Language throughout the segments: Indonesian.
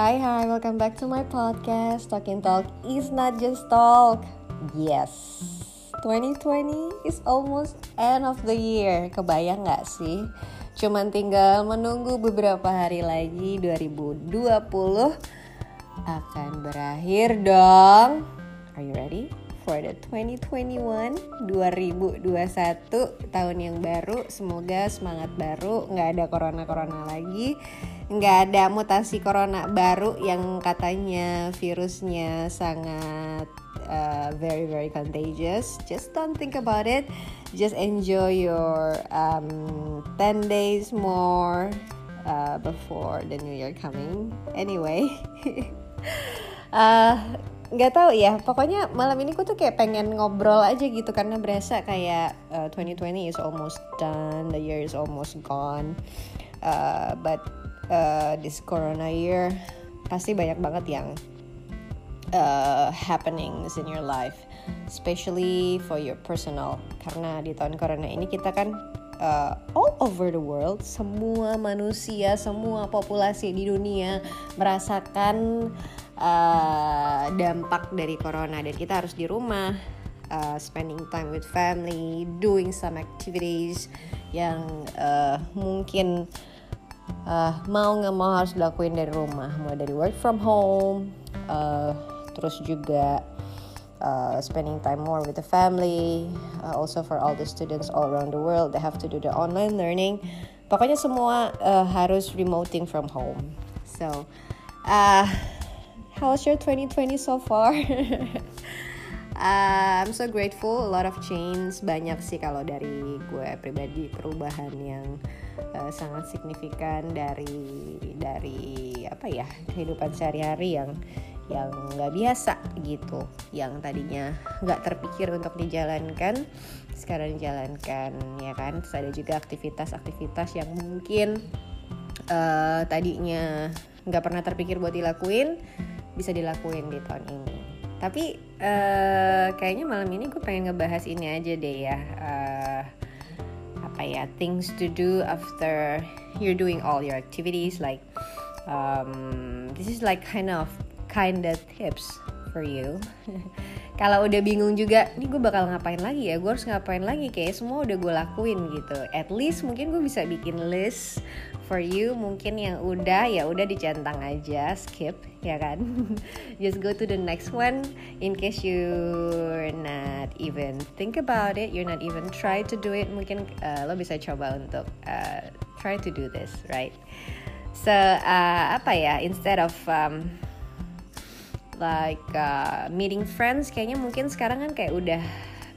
Hi, hi, welcome back to my podcast. Talking Talk is not just talk. Yes, 2020 is almost end of the year. Kebayang gak sih? Cuman tinggal menunggu beberapa hari lagi 2020 akan berakhir dong. Are you ready? For the 2021 2021 tahun yang baru. Semoga semangat baru nggak ada corona corona lagi. Nggak ada mutasi corona baru yang katanya virusnya sangat uh, very very contagious. Just don't think about it. Just enjoy your um, 10 days more uh, before the new year coming. Anyway. Uh, nggak tahu ya pokoknya malam ini aku tuh kayak pengen ngobrol aja gitu karena berasa kayak uh, 2020 is almost done the year is almost gone uh, but uh, this corona year pasti banyak banget yang uh, happenings in your life especially for your personal karena di tahun corona ini kita kan uh, all over the world semua manusia semua populasi di dunia merasakan uh, dampak dari corona. Dan kita harus di rumah uh, spending time with family doing some activities yang uh, mungkin uh, mau nggak mau harus dilakuin dari rumah. Mulai dari work from home uh, terus juga uh, spending time more with the family uh, also for all the students all around the world they have to do the online learning. Pokoknya semua uh, harus remoting from home. So uh, How's your 2020 so far? uh, I'm so grateful, a lot of change, banyak sih kalau dari gue pribadi perubahan yang uh, sangat signifikan dari dari apa ya kehidupan sehari-hari yang yang nggak biasa gitu, yang tadinya nggak terpikir untuk dijalankan, sekarang dijalankan ya kan. Terus ada juga aktivitas-aktivitas yang mungkin uh, tadinya nggak pernah terpikir buat dilakuin bisa dilakuin di tahun ini. Tapi uh, kayaknya malam ini gue pengen ngebahas ini aja deh ya uh, apa ya things to do after you're doing all your activities like um, this is like kind of kind of tips for you. Kalau udah bingung juga nih gue bakal ngapain lagi ya? Gue harus ngapain lagi? Kayak semua udah gue lakuin gitu. At least mungkin gue bisa bikin list for you mungkin yang udah ya udah dicentang aja skip ya kan? Just go to the next one in case you're not even think about it you're not even try to do it mungkin uh, lo bisa coba untuk uh, try to do this right? So uh, apa ya instead of um, like uh, meeting friends kayaknya mungkin sekarang kan kayak udah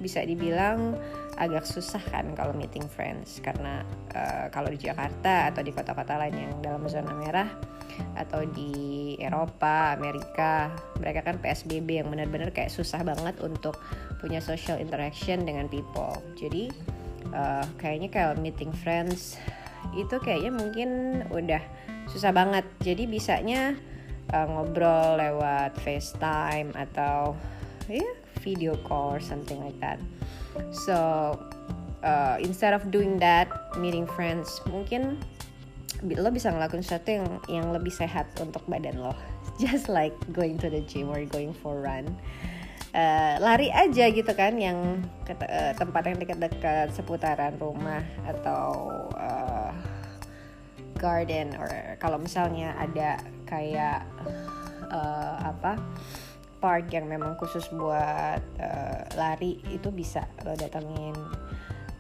bisa dibilang agak susah kan kalau meeting friends karena uh, kalau di Jakarta atau di kota-kota lain yang dalam zona merah atau di Eropa, Amerika, mereka kan PSBB yang benar-benar kayak susah banget untuk punya social interaction dengan people. Jadi uh, kayaknya kalau meeting friends itu kayaknya mungkin udah susah banget. Jadi bisanya uh, ngobrol lewat FaceTime atau ya yeah, video call or something like that. So uh, instead of doing that meeting friends mungkin lo bisa ngelakuin sesuatu yang yang lebih sehat untuk badan lo. Just like going to the gym or going for run. Uh, lari aja gitu kan yang ke uh, tempat yang dekat-dekat seputaran rumah atau uh, garden or kalau misalnya ada kayak uh, apa park yang memang khusus buat uh, lari itu bisa lo datengin.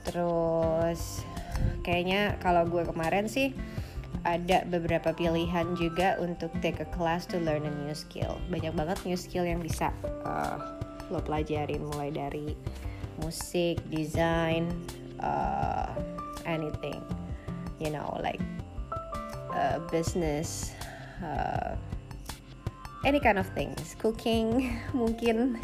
Terus kayaknya kalau gue kemarin sih ada beberapa pilihan juga untuk take a class to learn a new skill. Banyak banget new skill yang bisa uh, lo pelajarin mulai dari musik, desain, uh, anything, you know, like uh, business, uh, any kind of things. Cooking mungkin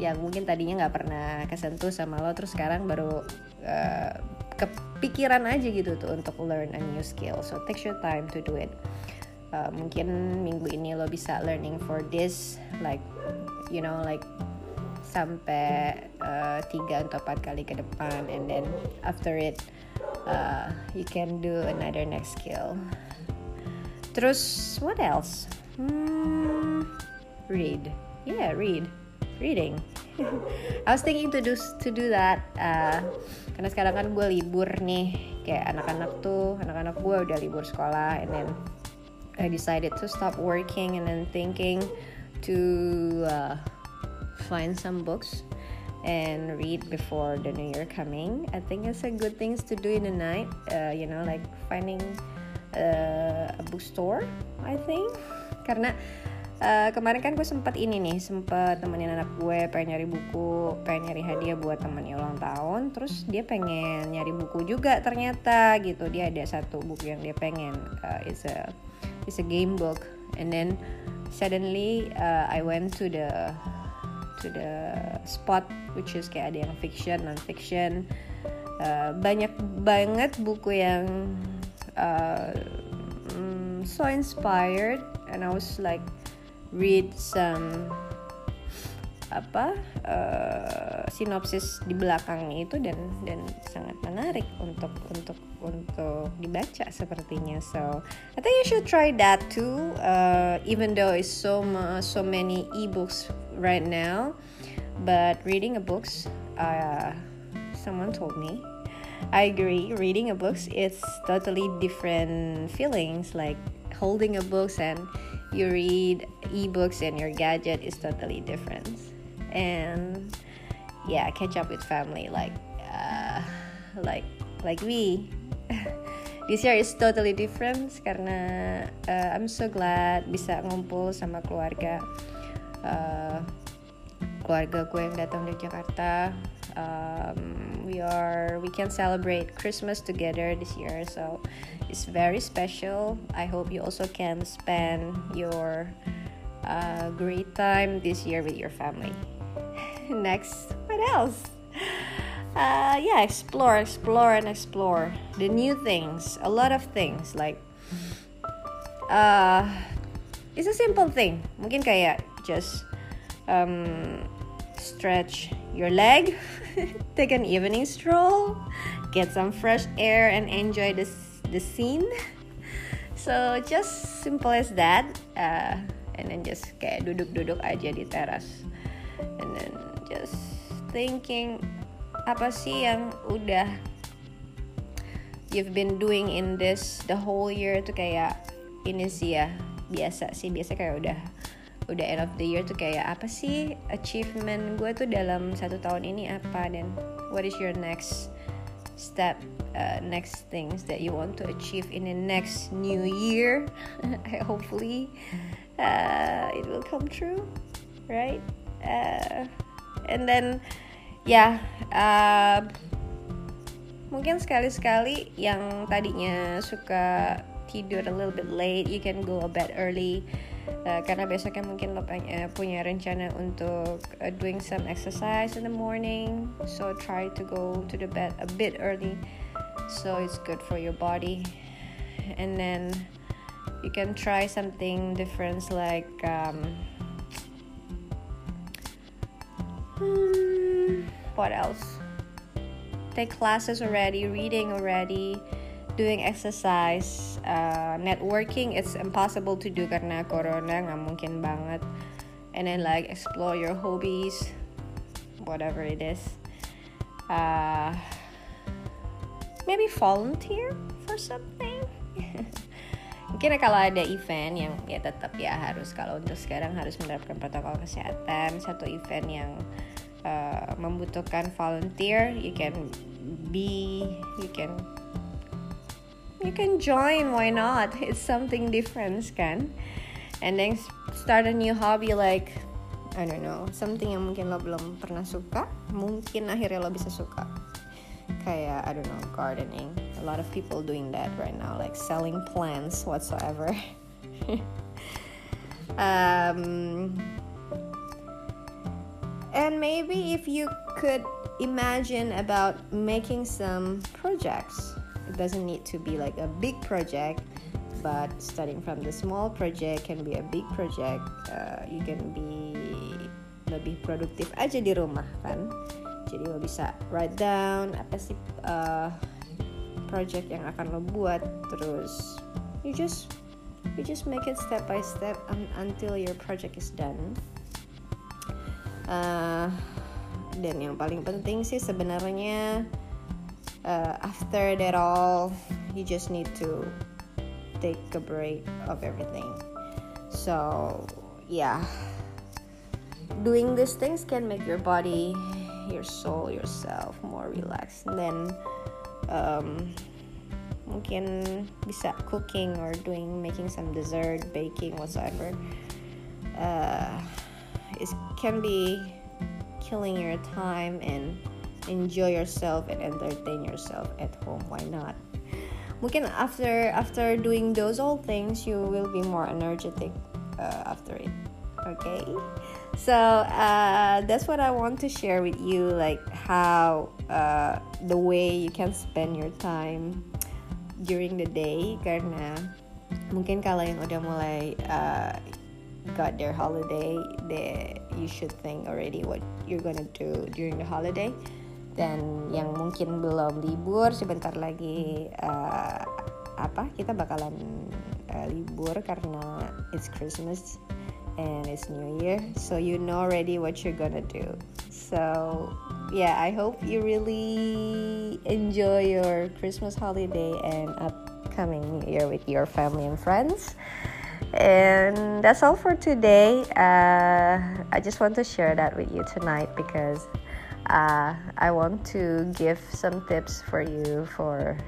yang mungkin tadinya nggak pernah kesentuh sama lo terus sekarang baru uh, kepikiran aja gitu tuh untuk learn a new skill. So take your time to do it. Uh, mungkin minggu ini lo bisa learning for this like you know like sampai uh, atau empat kali ke depan and then after it uh, you can do another next skill. Terus what else Hmm, read. Yeah, read. Reading. I was thinking to do to do that. Uh, karena sekarang kan gue libur nih, kayak anak-anak tuh, anak-anak gue udah libur sekolah, and then I decided to stop working and then thinking to uh, find some books and read before the new year coming. I think it's a good things to do in the night. Uh, you know, like finding uh, a bookstore. I think karena uh, kemarin kan gue sempat ini nih sempat temenin anak gue pengen nyari buku pengen nyari hadiah buat temennya ulang tahun. Terus dia pengen nyari buku juga ternyata gitu. Dia ada satu buku yang dia pengen uh, it's a it's a game book. And then suddenly uh, I went to the to the spot which is kayak ada yang fiction non fiction uh, banyak banget buku yang uh, so inspired and I was like read some apa uh, sinopsis di belakangnya itu dan dan sangat menarik untuk untuk untuk dibaca sepertinya. So I think you should try that too uh, even though it's so so many ebooks right now but reading a books uh, someone told me I agree. Reading a books it's totally different feelings. Like holding a books and you read ebooks and your gadget is totally different. And yeah catch up with family like uh, like like we this year is totally different karena uh, I'm so glad bisa ngumpul sama keluarga uh, keluarga gue yang datang dari Jakarta um, we are we can celebrate Christmas together this year so it's very special. I hope you also can spend your uh, great time this year with your family. Next what else? Uh, yeah explore explore and explore the new things a lot of things like uh, it's a simple thing. Mungkin kayak just um, stretch your leg take an evening stroll get some fresh air and enjoy the, the scene. So just simple as that uh, and then just kayak duduk-duduk aja di teras. And then just thinking apa sih yang udah you've been doing in this the whole year tuh kayak ini sih ya biasa sih biasa kayak udah udah end of the year tuh kayak apa sih achievement gue tuh dalam satu tahun ini apa? Dan what is your next step uh, next things that you want to achieve in the next new year? Hopefully uh, it will come true right? Uh, and then ya yeah, uh, mungkin sekali-sekali yang tadinya suka tidur a little bit late you can go a bit early uh, karena besoknya mungkin lo punya, punya rencana untuk uh, doing some exercise in the morning. So try to go to the bed a bit early so it's good for your body. And then you can try something different like um, Hmm, what else? Take classes already, reading already, doing exercise, uh, networking. It's impossible to do karena corona nggak mungkin banget. And then like explore your hobbies, whatever it is. Uh, maybe volunteer for something. mungkin kalau ada event yang ya tetap ya harus kalau untuk sekarang harus menerapkan protokol kesehatan satu event yang uh, membutuhkan volunteer you can be you can you can join why not? It's something different kan and then start a new hobby like I don't know something yang mungkin lo belum pernah suka mungkin akhirnya lo bisa suka. Kayak I don't know gardening. A lot of people doing that right now like selling plants whatsoever. Um, and maybe if you could imagine about making some projects it doesn't need to be like a big project but starting from the small project can be a big project. Uh, you can be lebih produktif aja di rumah kan? Jadi lo bisa write down apa sih uh, project yang akan lo buat terus you just you just make it step by step un until your project is done. Uh, dan yang paling penting sih sebenarnya uh, after that all you just need to take a break of everything. So yeah. Doing these things can make your body your soul yourself more relaxed. And then um, mungkin bisa cooking or doing making some dessert baking whatsoever uh, it can be killing your time and enjoy yourself and entertain yourself at home. Why not? Mungkin after after doing those all things you will be more energetic uh, after it. Okay? So uh, that's what i want to share with you like how uh, the way you can spend your time during the day. Karena mungkin kalau yang udah mulai uh, got their holiday they you should think already what you're gonna do during the holiday dan yang mungkin belum libur sebentar lagi uh, apa kita bakalan uh, libur karena it's Christmas and it's New Year so you know already what you're gonna do. So yeah I hope you really enjoy your Christmas holiday and upcoming New Year with your family and friends. And that's all for today. Uh, I just want to share that with you tonight because uh, I want to give some tips for you for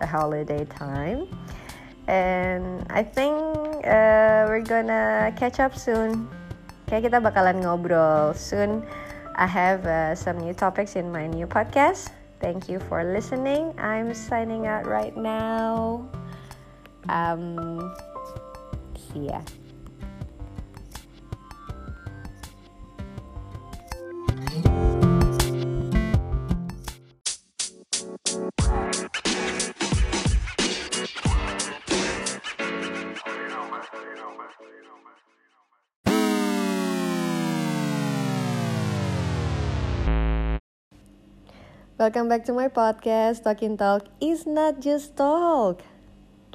a holiday time. And I think uh, we're gonna catch up soon. Kayak kita bakalan ngobrol soon. I have uh, some new topics in my new podcast. Thank you for listening. I'm signing out right now. Um, see ya. Welcome back to my podcast. Talking Talk is not just talk.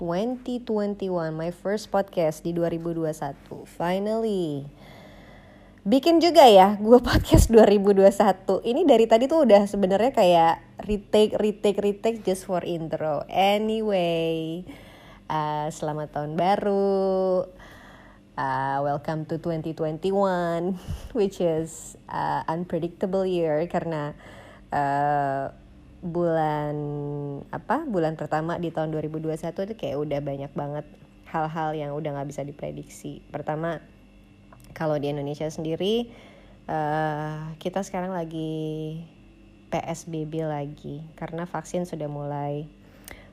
2021, my first podcast di 2021. Finally. Bikin juga ya gue podcast 2021. Ini dari tadi tuh udah sebenarnya kayak retake, retake, retake just for intro. Anyway, uh, selamat tahun baru. Uh, welcome to 2021, which is uh, unpredictable year karena uh, bulan apa bulan pertama di tahun 2021 itu kayak udah banyak banget hal-hal yang udah nggak bisa diprediksi. Pertama kalau di Indonesia sendiri uh, kita sekarang lagi PSBB lagi karena vaksin sudah mulai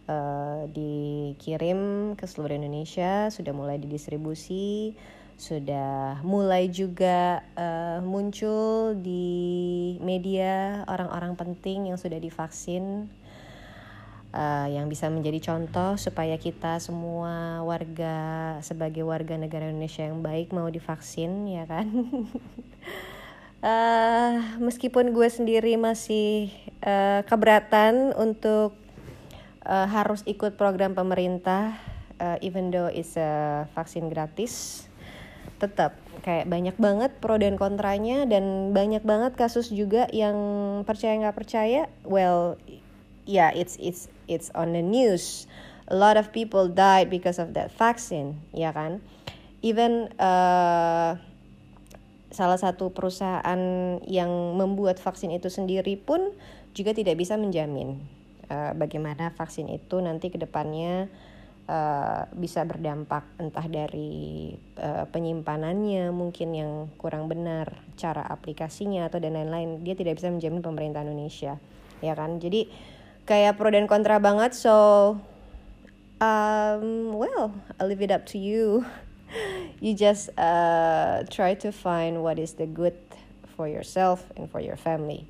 uh, dikirim ke seluruh Indonesia, sudah mulai didistribusi sudah mulai juga uh, muncul di media orang-orang penting yang sudah divaksin uh, yang bisa menjadi contoh supaya kita semua warga sebagai warga negara Indonesia yang baik mau divaksin ya kan? Uh, meskipun gue sendiri masih uh, keberatan untuk uh, harus ikut program pemerintah uh, even though it's a vaksin gratis tetap kayak banyak banget pro dan kontranya dan banyak banget kasus juga yang percaya nggak percaya well yeah it's it's it's on the news. A lot of people died because of that vaccine ya kan? Even uh, salah satu perusahaan yang membuat vaksin itu sendiri pun juga tidak bisa menjamin uh, bagaimana vaksin itu nanti ke depannya depannya uh, bisa berdampak entah dari uh, penyimpanannya mungkin yang kurang benar cara aplikasinya atau dan lain-lain. Dia tidak bisa menjamin pemerintah Indonesia ya kan? Jadi kayak pro dan kontra banget. So um, well I leave it up to you. You just uh, try to find what is the good for yourself and for your family.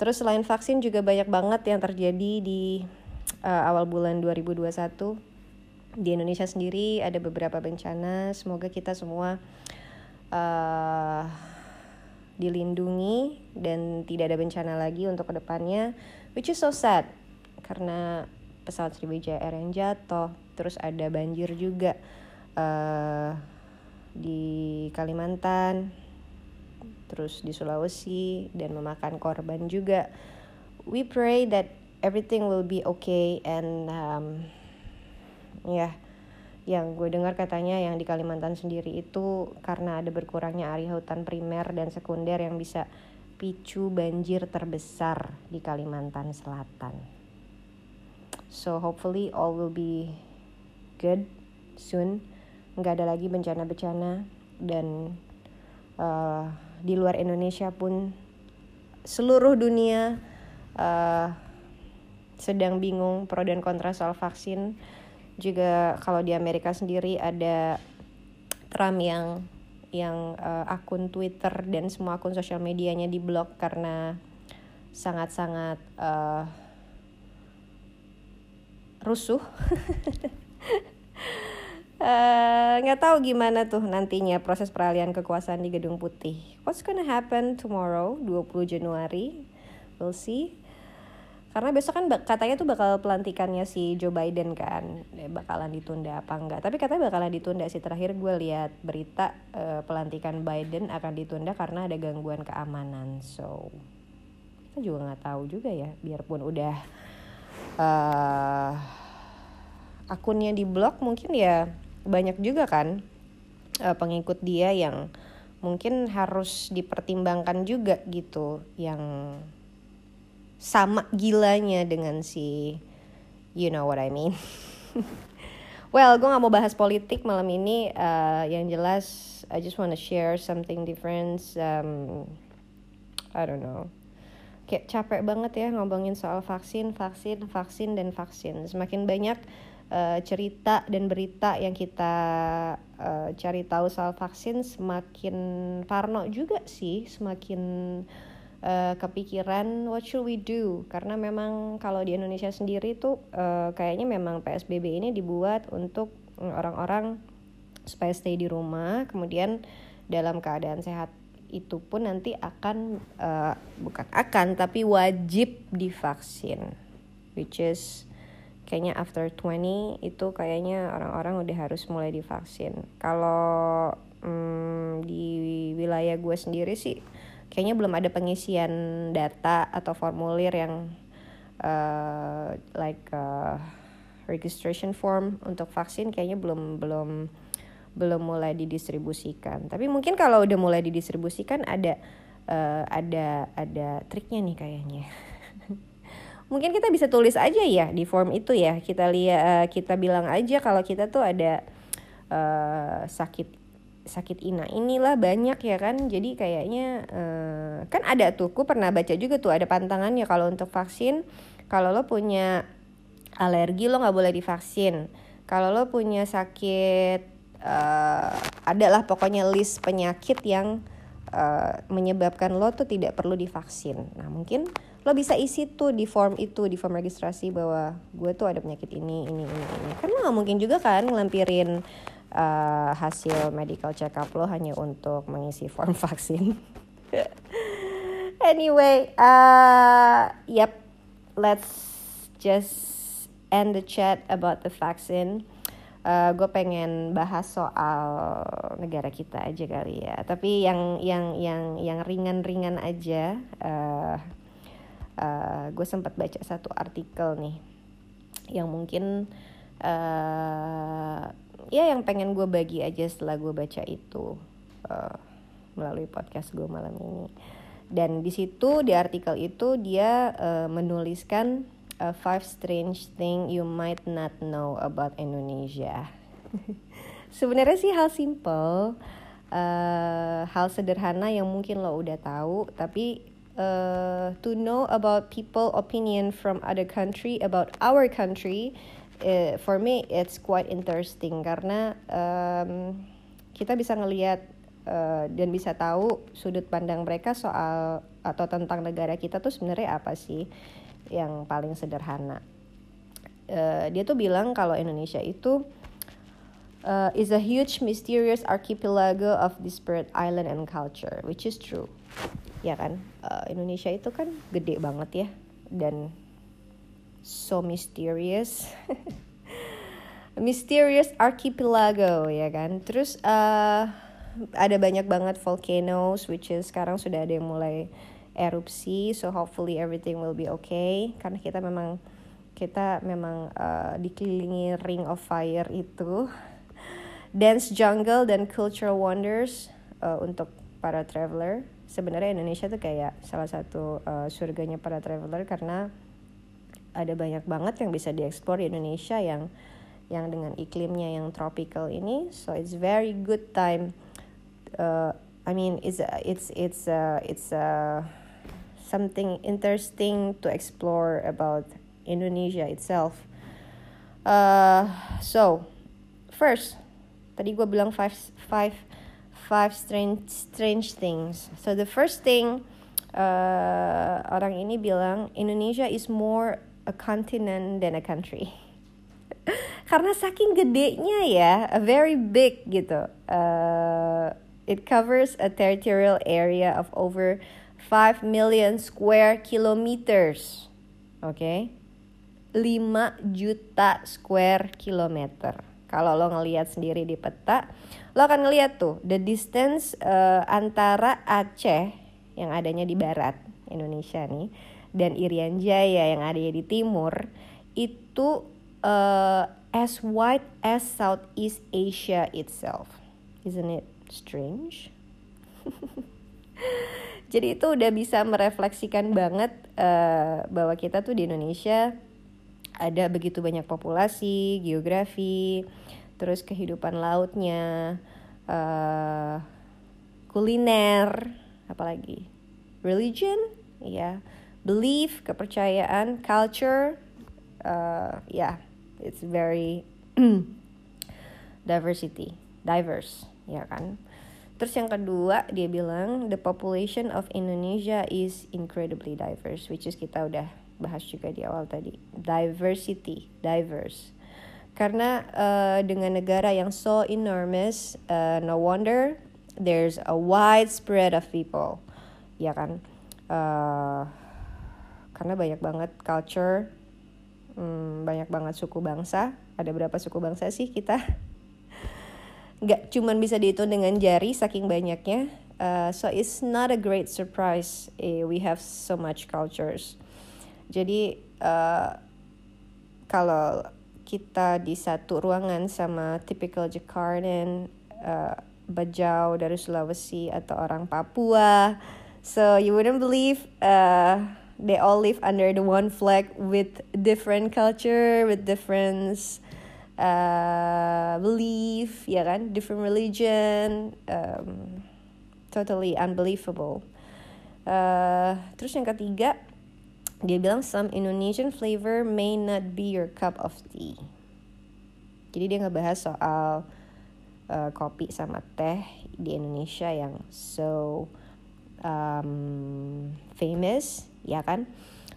Terus selain vaksin juga banyak banget yang terjadi di uh, awal bulan 2021 di Indonesia sendiri ada beberapa bencana. Semoga kita semua uh, dilindungi dan tidak ada bencana lagi untuk ke depannya. Which is so sad karena pesawat Sriwijaya Air yang jatuh, terus ada banjir juga uh, di Kalimantan terus di Sulawesi dan memakan korban juga we pray that everything will be okay and um, ya yang gue dengar katanya yang di Kalimantan sendiri itu karena ada berkurangnya area hutan primer dan sekunder yang bisa picu banjir terbesar di Kalimantan Selatan. So hopefully all will be good soon. Nggak ada lagi bencana-bencana dan uh, di luar Indonesia pun seluruh dunia uh, sedang bingung pro dan kontra soal vaksin juga kalau di Amerika sendiri ada Trump yang yang uh, akun Twitter dan semua akun sosial medianya diblok karena sangat-sangat uh, rusuh. Eh, nggak uh, tahu gimana tuh nantinya proses peralihan kekuasaan di Gedung Putih. What's gonna happen tomorrow, 20 Januari? We'll see karena besok kan katanya tuh bakal pelantikannya si Joe Biden kan ya, bakalan ditunda apa enggak. Tapi katanya bakalan ditunda sih. Terakhir gue lihat berita uh, pelantikan Biden akan ditunda karena ada gangguan keamanan. So kita juga nggak tahu juga ya. Biarpun udah uh, akunnya diblok mungkin ya banyak juga kan uh, pengikut dia yang mungkin harus dipertimbangkan juga gitu yang sama gilanya dengan si you know what I mean. well, gue gak mau bahas politik malam ini. Uh, yang jelas, I just wanna share something different. Um, I don't know. Kayak capek banget ya ngomongin soal vaksin, vaksin, vaksin, dan vaksin. Semakin banyak uh, cerita dan berita yang kita uh, cari tahu soal vaksin, semakin parno juga sih, semakin uh, kepikiran what should we do? Karena memang kalau di Indonesia sendiri tuh uh, kayaknya memang PSBB ini dibuat untuk orang-orang supaya stay di rumah. Kemudian dalam keadaan sehat itu pun nanti akan uh, bukan akan tapi wajib divaksin. Which is kayaknya after 20 itu kayaknya orang-orang udah harus mulai divaksin. Kalau hmm, di wilayah gue sendiri sih kayaknya belum ada pengisian data atau formulir yang uh, like uh, registration form untuk vaksin kayaknya belum belum belum mulai didistribusikan. Tapi mungkin kalau udah mulai didistribusikan ada uh, ada ada triknya nih kayaknya. mungkin kita bisa tulis aja ya di form itu ya. Kita lihat uh, kita bilang aja kalau kita tuh ada uh, sakit sakit ina. Inilah banyak ya kan. Jadi kayaknya uh, kan ada tuh aku pernah baca juga tuh ada pantangannya kalau untuk vaksin. Kalau lo punya alergi lo nggak boleh divaksin. Kalau lo punya sakit uh, adalah pokoknya list penyakit yang uh, menyebabkan lo tuh tidak perlu divaksin. Nah mungkin lo bisa isi tuh di form itu di form registrasi bahwa gue tuh ada penyakit ini ini ini ini. Kan lo nggak mungkin juga kan ngelampirin uh, hasil medical check up lo hanya untuk mengisi form vaksin. anyway, uh, yep, let's just end the chat about the vaccine. Uh, gue pengen bahas soal negara kita aja kali ya. Tapi yang yang yang yang ringan-ringan aja. Uh, uh, gue sempat baca satu artikel nih yang mungkin uh, ya yang pengen gue bagi aja setelah gue baca itu uh, melalui podcast gue malam ini. Dan di situ di artikel itu dia uh, menuliskan uh, five strange thing you might not know about Indonesia. Sebenarnya sih hal simple uh, hal sederhana yang mungkin lo udah tahu tapi uh, to know about people opinion from other country about our country uh, for me it's quite interesting karena um, kita bisa ngelihat uh, dan bisa tahu sudut pandang mereka soal atau tentang negara kita tuh sebenarnya apa sih yang paling sederhana. Uh, dia tuh bilang kalau Indonesia itu uh, is a huge mysterious archipelago of disparate island and culture, which is true. Ya kan, uh, Indonesia itu kan gede banget ya dan so mysterious. mysterious archipelago ya kan? Terus uh, ada banyak banget volcanoes which is sekarang sudah ada yang mulai erupsi so hopefully everything will be okay. Karena kita memang kita memang uh, dikelilingi ring of fire itu. Dance jungle dan cultural wonders uh, untuk para traveler. Sebenarnya Indonesia tuh kayak salah satu uh, surganya para traveler karena ada banyak banget yang bisa dieksplor di Indonesia yang yang dengan iklimnya yang tropical ini. So it's very good time uh, I mean it's it's it's uh, it's uh, something interesting to explore about Indonesia itself. Uh, so first tadi gue bilang five five five strange strange things. So the first thing uh, orang ini bilang Indonesia is more a continent than a country. Karena saking gedenya ya a very big gitu. Uh, it covers a territorial area of over 5 million square kilometers oke okay? 5 juta square kilometer. Kalau lo ngelihat sendiri di peta lo akan ngelihat tuh the distance uh, antara Aceh yang adanya di barat Indonesia nih dan Irian Jaya yang ada di timur itu uh, as wide as Southeast Asia itself. Isn't it strange? Jadi itu udah bisa merefleksikan banget uh, bahwa kita tuh di Indonesia ada begitu banyak populasi, geografi, terus kehidupan lautnya, uh, kuliner, apalagi religion, ya, belief, kepercayaan, culture, uh, yeah, it's very diversity diverse ya kan? Terus yang kedua dia bilang the population of Indonesia is incredibly diverse which is kita udah bahas juga di awal tadi. Diversity diverse. Karena uh, dengan negara yang so enormous uh, no wonder there's a wide spread of people ya kan? Uh, karena banyak banget culture hmm, banyak banget suku bangsa. Ada berapa suku bangsa sih kita? Nggak cuman bisa dihitung dengan jari saking banyaknya. Uh, so it's not a great surprise eh, we have so much cultures. Jadi uh, kalau kita di satu ruangan sama typical Jakarta uh, Bajau dari Sulawesi atau orang Papua so you wouldn't believe uh, they all live under the one flag with different culture with different uh, belief ya kan? Different religion um, totally unbelievable. Uh, terus yang ketiga dia bilang some Indonesian flavor may not be your cup of tea. Jadi dia ngebahas soal uh, kopi sama teh di Indonesia yang so um, famous ya kan?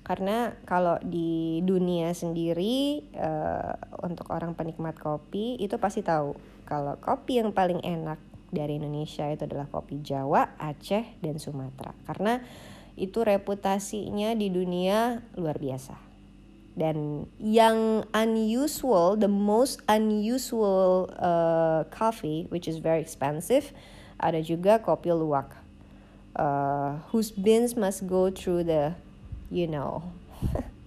Karena kalau di dunia sendiri uh, untuk orang penikmat kopi itu pasti tahu kalau kopi yang paling enak dari Indonesia itu adalah kopi Jawa, Aceh, dan Sumatera. Karena itu reputasinya di dunia luar biasa. Dan yang unusual the most unusual uh, coffee which is very expensive ada juga kopi luwak uh, whose beans must go through the you know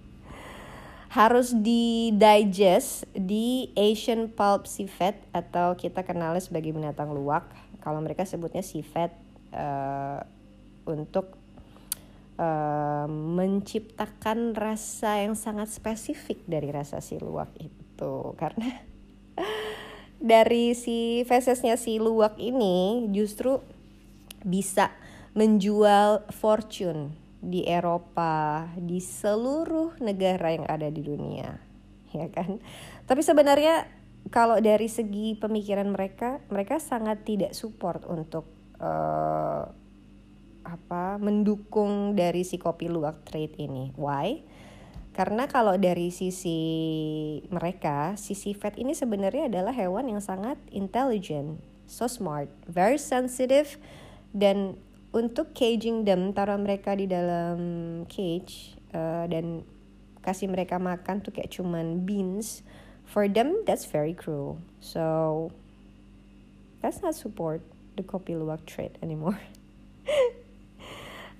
harus di digest di Asian pulp civet atau kita kenalnya sebagai binatang luwak. Kalau mereka sebutnya civet uh, untuk uh, menciptakan rasa yang sangat spesifik dari rasa si luwak itu. Karena dari si fesesnya si luwak ini justru bisa menjual fortune di Eropa, di seluruh negara yang ada di dunia, ya kan? Tapi sebenarnya kalau dari segi pemikiran mereka, mereka sangat tidak support untuk uh, apa mendukung dari si kopi luwak trade ini. Why? Karena kalau dari sisi mereka, sisi fat ini sebenarnya adalah hewan yang sangat intelligent, so smart, very sensitive, dan untuk caging them taruh mereka di dalam cage uh, dan kasih mereka makan tuh kayak cuman beans. For them that's very cruel. So let's not support the kopi luwak trade anymore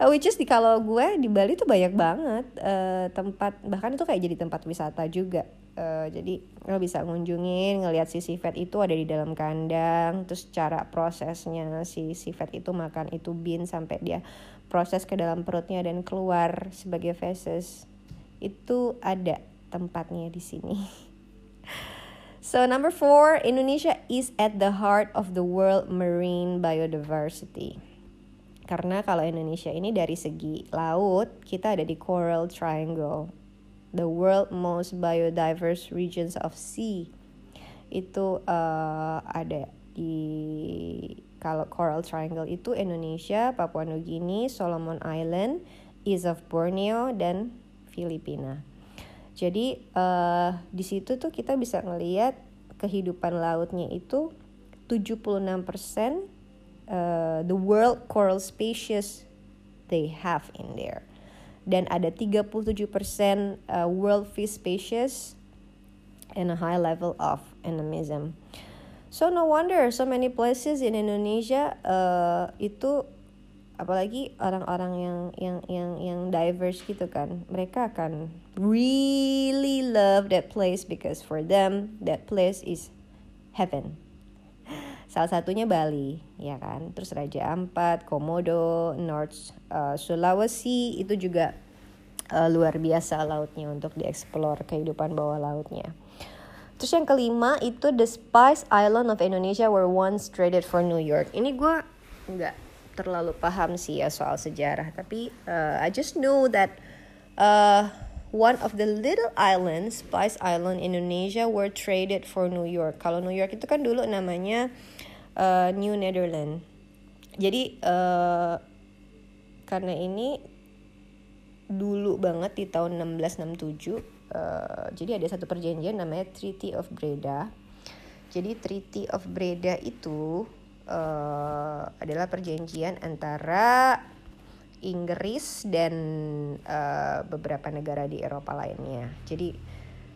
uh, which is di kalau gue di Bali tuh banyak banget uh, tempat bahkan itu kayak jadi tempat wisata juga uh, jadi lo bisa ngunjungin ngelihat si sifat itu ada di dalam kandang terus cara prosesnya si sifat itu makan itu bin sampai dia proses ke dalam perutnya dan keluar sebagai feces itu ada tempatnya di sini. So number four, Indonesia is at the heart of the world marine biodiversity. Karena kalau Indonesia ini dari segi laut, kita ada di Coral Triangle, the world most biodiverse regions of sea. Itu uh, ada di kalau Coral Triangle itu Indonesia, Papua Nugini, Solomon Island, East of Borneo dan Filipina. Jadi uh, di situ tuh kita bisa ngelihat kehidupan lautnya itu 76% uh, the world coral species they have in there. Dan ada 37% uh, world fish species and a high level of endemism. So no wonder so many places in Indonesia uh, itu apalagi orang-orang yang yang yang yang diverse gitu kan mereka akan really love that place because for them that place is heaven salah satunya Bali ya kan? Terus Raja Ampat Komodo North uh, Sulawesi itu juga uh, luar biasa lautnya untuk dieksplor kehidupan bawah lautnya. Terus yang kelima itu The Spice Island of Indonesia were once traded for New York. Ini gue nggak terlalu paham sih ya soal sejarah tapi uh, I just know that uh, one of the little islands Spice Island Indonesia were traded for New York. Kalau New York itu kan dulu namanya uh, New Netherlands jadi uh, karena ini dulu banget di tahun 1667 uh, jadi ada satu perjanjian namanya Treaty of Breda jadi Treaty of Breda itu uh, adalah perjanjian antara Inggris dan uh, beberapa negara di Eropa lainnya. Jadi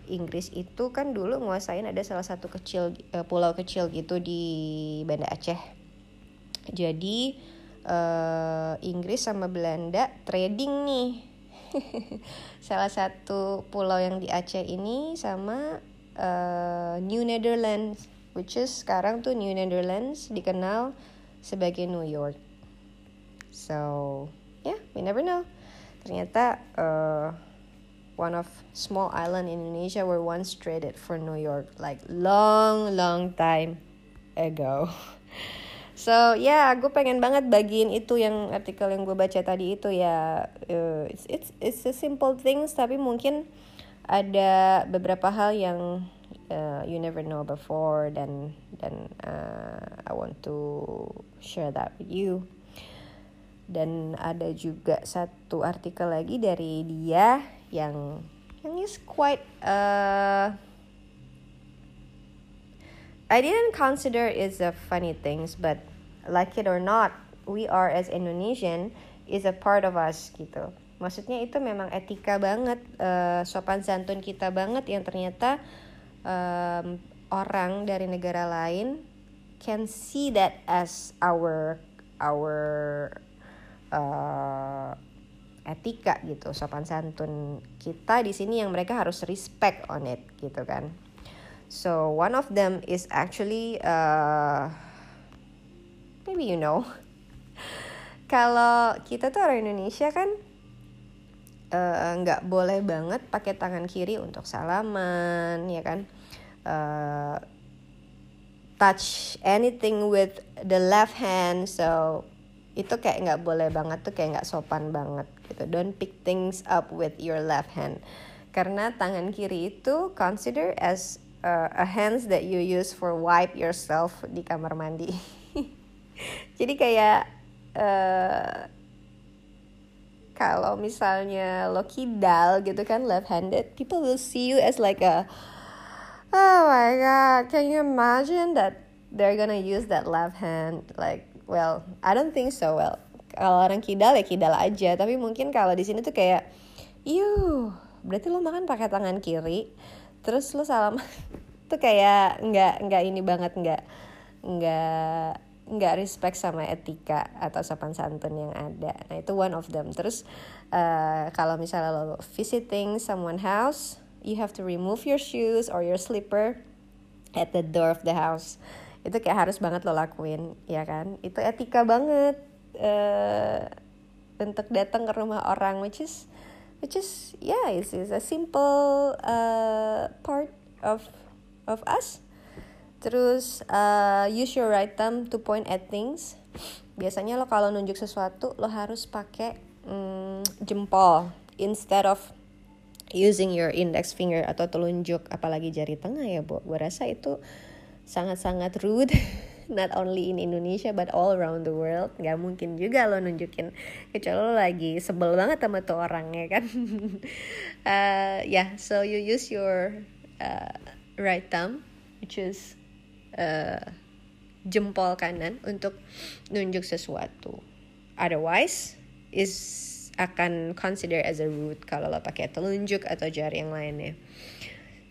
Inggris itu kan dulu nguasain ada salah satu kecil uh, pulau kecil gitu di Banda Aceh. Jadi uh, Inggris sama Belanda trading nih. salah satu pulau yang di Aceh ini sama uh, New Netherlands which is sekarang tuh New Netherlands dikenal sebagai New York. So, yeah, we never know. Ternyata uh, one of small island in Indonesia were once traded for New York like long long time ago. So ya, yeah, gue pengen banget bagiin itu yang artikel yang gue baca tadi itu ya. Uh, it's it's it's a simple things tapi mungkin ada beberapa hal yang uh, you never know before dan dan uh, I want to share that with you dan ada juga satu artikel lagi dari dia yang yang is quite uh, I didn't consider is a funny things but like it or not we are as Indonesian is a part of us gitu. Maksudnya itu memang etika banget uh, sopan santun kita banget yang ternyata um, orang dari negara lain can see that as our our uh, etika gitu sopan santun kita di sini yang mereka harus respect on it gitu kan. So one of them is actually uh, maybe you know. Kalau kita tuh orang Indonesia kan uh, nggak uh, boleh banget pakai tangan kiri untuk salaman ya kan? Uh, touch anything with the left hand so itu kayak nggak boleh banget tuh kayak nggak sopan banget gitu. Don't pick things up with your left hand. Karena tangan kiri itu consider as uh, a hands that you use for wipe yourself di kamar mandi. Jadi kayak uh, kalau misalnya lo kidal gitu kan left handed people will see you as like a oh my god can you imagine that they're gonna use that left hand like well I don't think so well kalau orang kidal ya kidal aja tapi mungkin kalau di sini tuh kayak yuh berarti lo makan pakai tangan kiri terus lo salam tuh kayak nggak nggak ini banget nggak nggak nggak respect sama etika atau sopan santun yang ada. Nah itu one of them. Terus uh, kalau misalnya lo visiting someone house, you have to remove your shoes or your slipper at the door of the house. Itu kayak harus banget lo lakuin, ya kan? Itu etika banget uh, untuk datang ke rumah orang, which is which is yeah, it's, it's a simple uh, part of of us Terus uh, use your right thumb to point at things. Biasanya lo kalau nunjuk sesuatu lo harus pakai mm, jempol instead of using your index finger atau telunjuk apalagi jari tengah ya, Bu. Gue rasa itu sangat-sangat rude not only in Indonesia but all around the world Gak mungkin juga lo nunjukin kecuali lo lagi sebel banget sama tuh orangnya kan uh, yeah so you use your uh, right thumb which is uh, jempol kanan untuk nunjuk sesuatu. Otherwise is akan consider as a root kalau lo pakai telunjuk atau jari yang lainnya.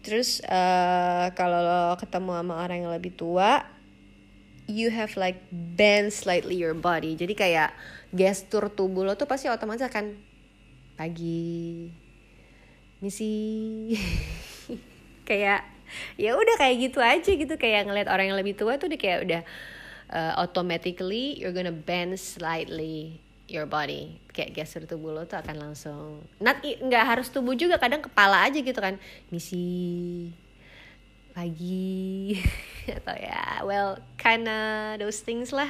Terus uh, kalau ketemu sama orang yang lebih tua, you have like bend slightly your body. Jadi kayak gestur tubuh lo tuh pasti otomatis akan pagi misi. Kayak ya udah kayak gitu aja gitu. Kayak ngeliat orang yang lebih tua tuh udah kayak udah uh, automatically you're gonna bend slightly your body kayak gestur tubuh lo tuh akan langsung not nggak harus tubuh juga kadang kepala aja gitu kan. Misi lagi atau ya well kinda those things lah.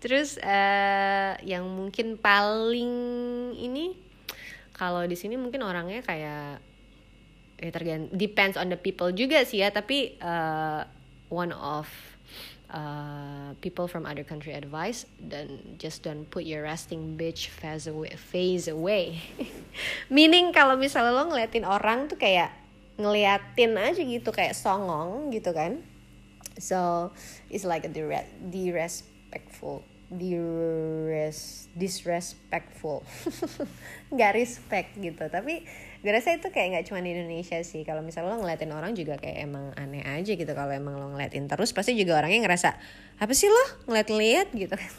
Terus uh, yang mungkin paling ini kalau di sini mungkin orangnya kayak ya tergant depends on the people juga sih ya tapi uh, one of uh, people from other country advice dan just don't put your resting bitch face away face away. Meaning kalau misalnya lo ngeliatin orang tuh kayak ngeliatin aja gitu kayak songong gitu kan. So it's like a disrespectful dires disrespectful. Nggak respect gitu tapi gue rasa itu kayak nggak cuma di Indonesia sih. Kalau misalnya lo ngeliatin orang juga kayak emang aneh aja gitu. Kalau emang lo ngeliatin terus pasti juga orangnya ngerasa apa sih lo? Ngeliat-liat? gitu. Kan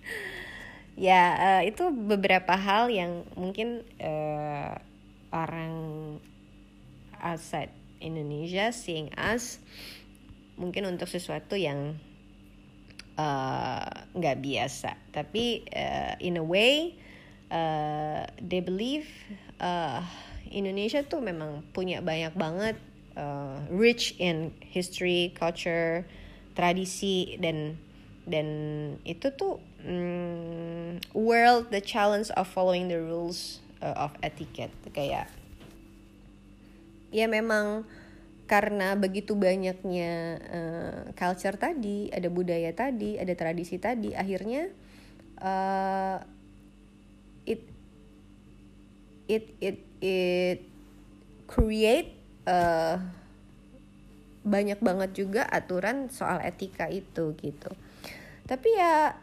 ya uh, itu beberapa hal yang mungkin uh, orang outside Indonesia seeing us mungkin untuk sesuatu yang eh, nggak uh, biasa. Tapi uh, in a way uh, they believe uh, Indonesia tuh memang punya banyak banget uh, rich in history, culture, tradisi dan dan itu tuh um, world the challenge of following the rules uh, of etiquette. Kayak ya memang karena begitu banyaknya uh, culture tadi, ada budaya tadi, ada tradisi tadi, akhirnya it it it create uh, banyak banget juga aturan soal etika itu gitu. Tapi ya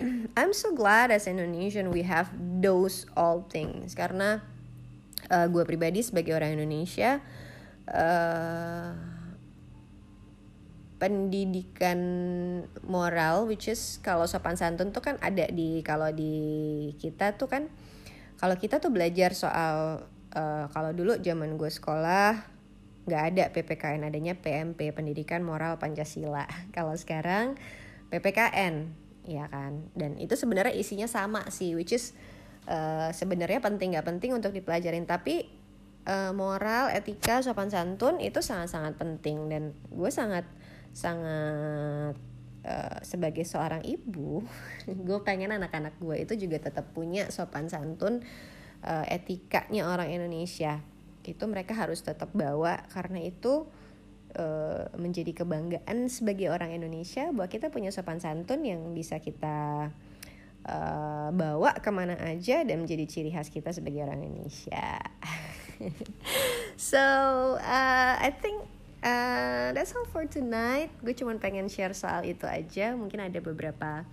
I'm so glad as Indonesian we have those all things. Karena uh, gue pribadi sebagai orang Indonesia uh, pendidikan moral which is kalau sopan santun tuh kan ada di kalau di kita tuh kan kalau kita tuh belajar soal uh, kalau dulu zaman gue sekolah nggak ada PPKN adanya PMP Pendidikan Moral Pancasila. Kalau sekarang PPKN ya kan? Dan itu sebenarnya isinya sama sih which is uh, sebenarnya penting nggak penting untuk dipelajarin. Tapi uh, moral etika sopan santun itu sangat sangat penting. Dan gue sangat sangat uh, sebagai seorang ibu gue pengen anak-anak gue itu juga tetap punya sopan santun uh, etikanya orang Indonesia itu mereka harus tetap bawa karena itu uh, menjadi kebanggaan sebagai orang Indonesia bahwa kita punya sopan santun yang bisa kita uh, bawa ke mana aja dan menjadi ciri khas kita sebagai orang Indonesia. so uh, I think uh, that's all for tonight. Gue cuma pengen share soal itu aja. Mungkin ada beberapa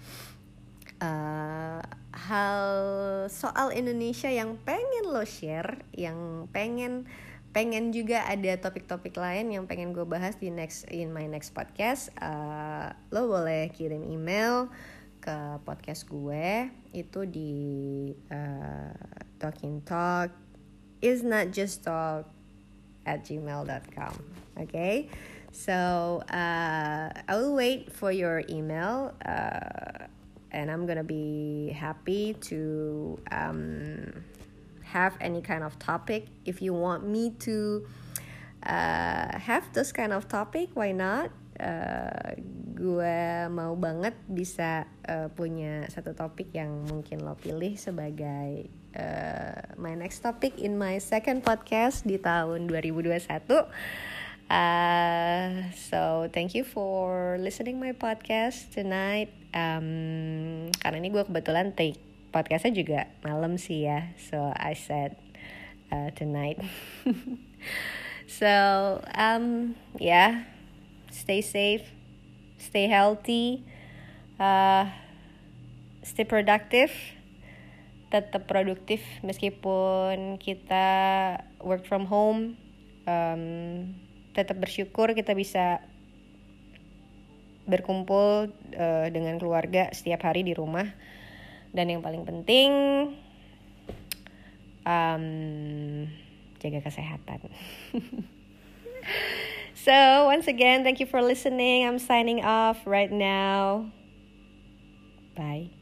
uh, hal soal Indonesia yang pengen lo share yang pengen pengen juga ada topik-topik lain yang pengen gue bahas di next in my next podcast. Uh, lo boleh kirim email ke podcast gue. Itu di uh, talking talk. Is not just talk at gmail.com okay? So uh, I will wait for your email uh, and I'm gonna be happy to um, have any kind of topic. If you want me to uh, have this kind of topic why not? Uh, gue mau banget bisa uh, punya satu topik yang mungkin lo pilih sebagai uh, my next topic in my second podcast di tahun 2021 Uh, so thank you for listening my podcast tonight. Um, karena ini gue kebetulan take podcastnya juga malam sih ya. So I said uh, tonight. So um yeah stay safe stay healthy uh, stay productive tetap produktif meskipun kita work from home um, tetap bersyukur kita bisa berkumpul uh, dengan keluarga setiap hari di rumah. Dan yang paling penting um, jaga kesehatan. So once again thank you for listening. I'm signing off right now. Bye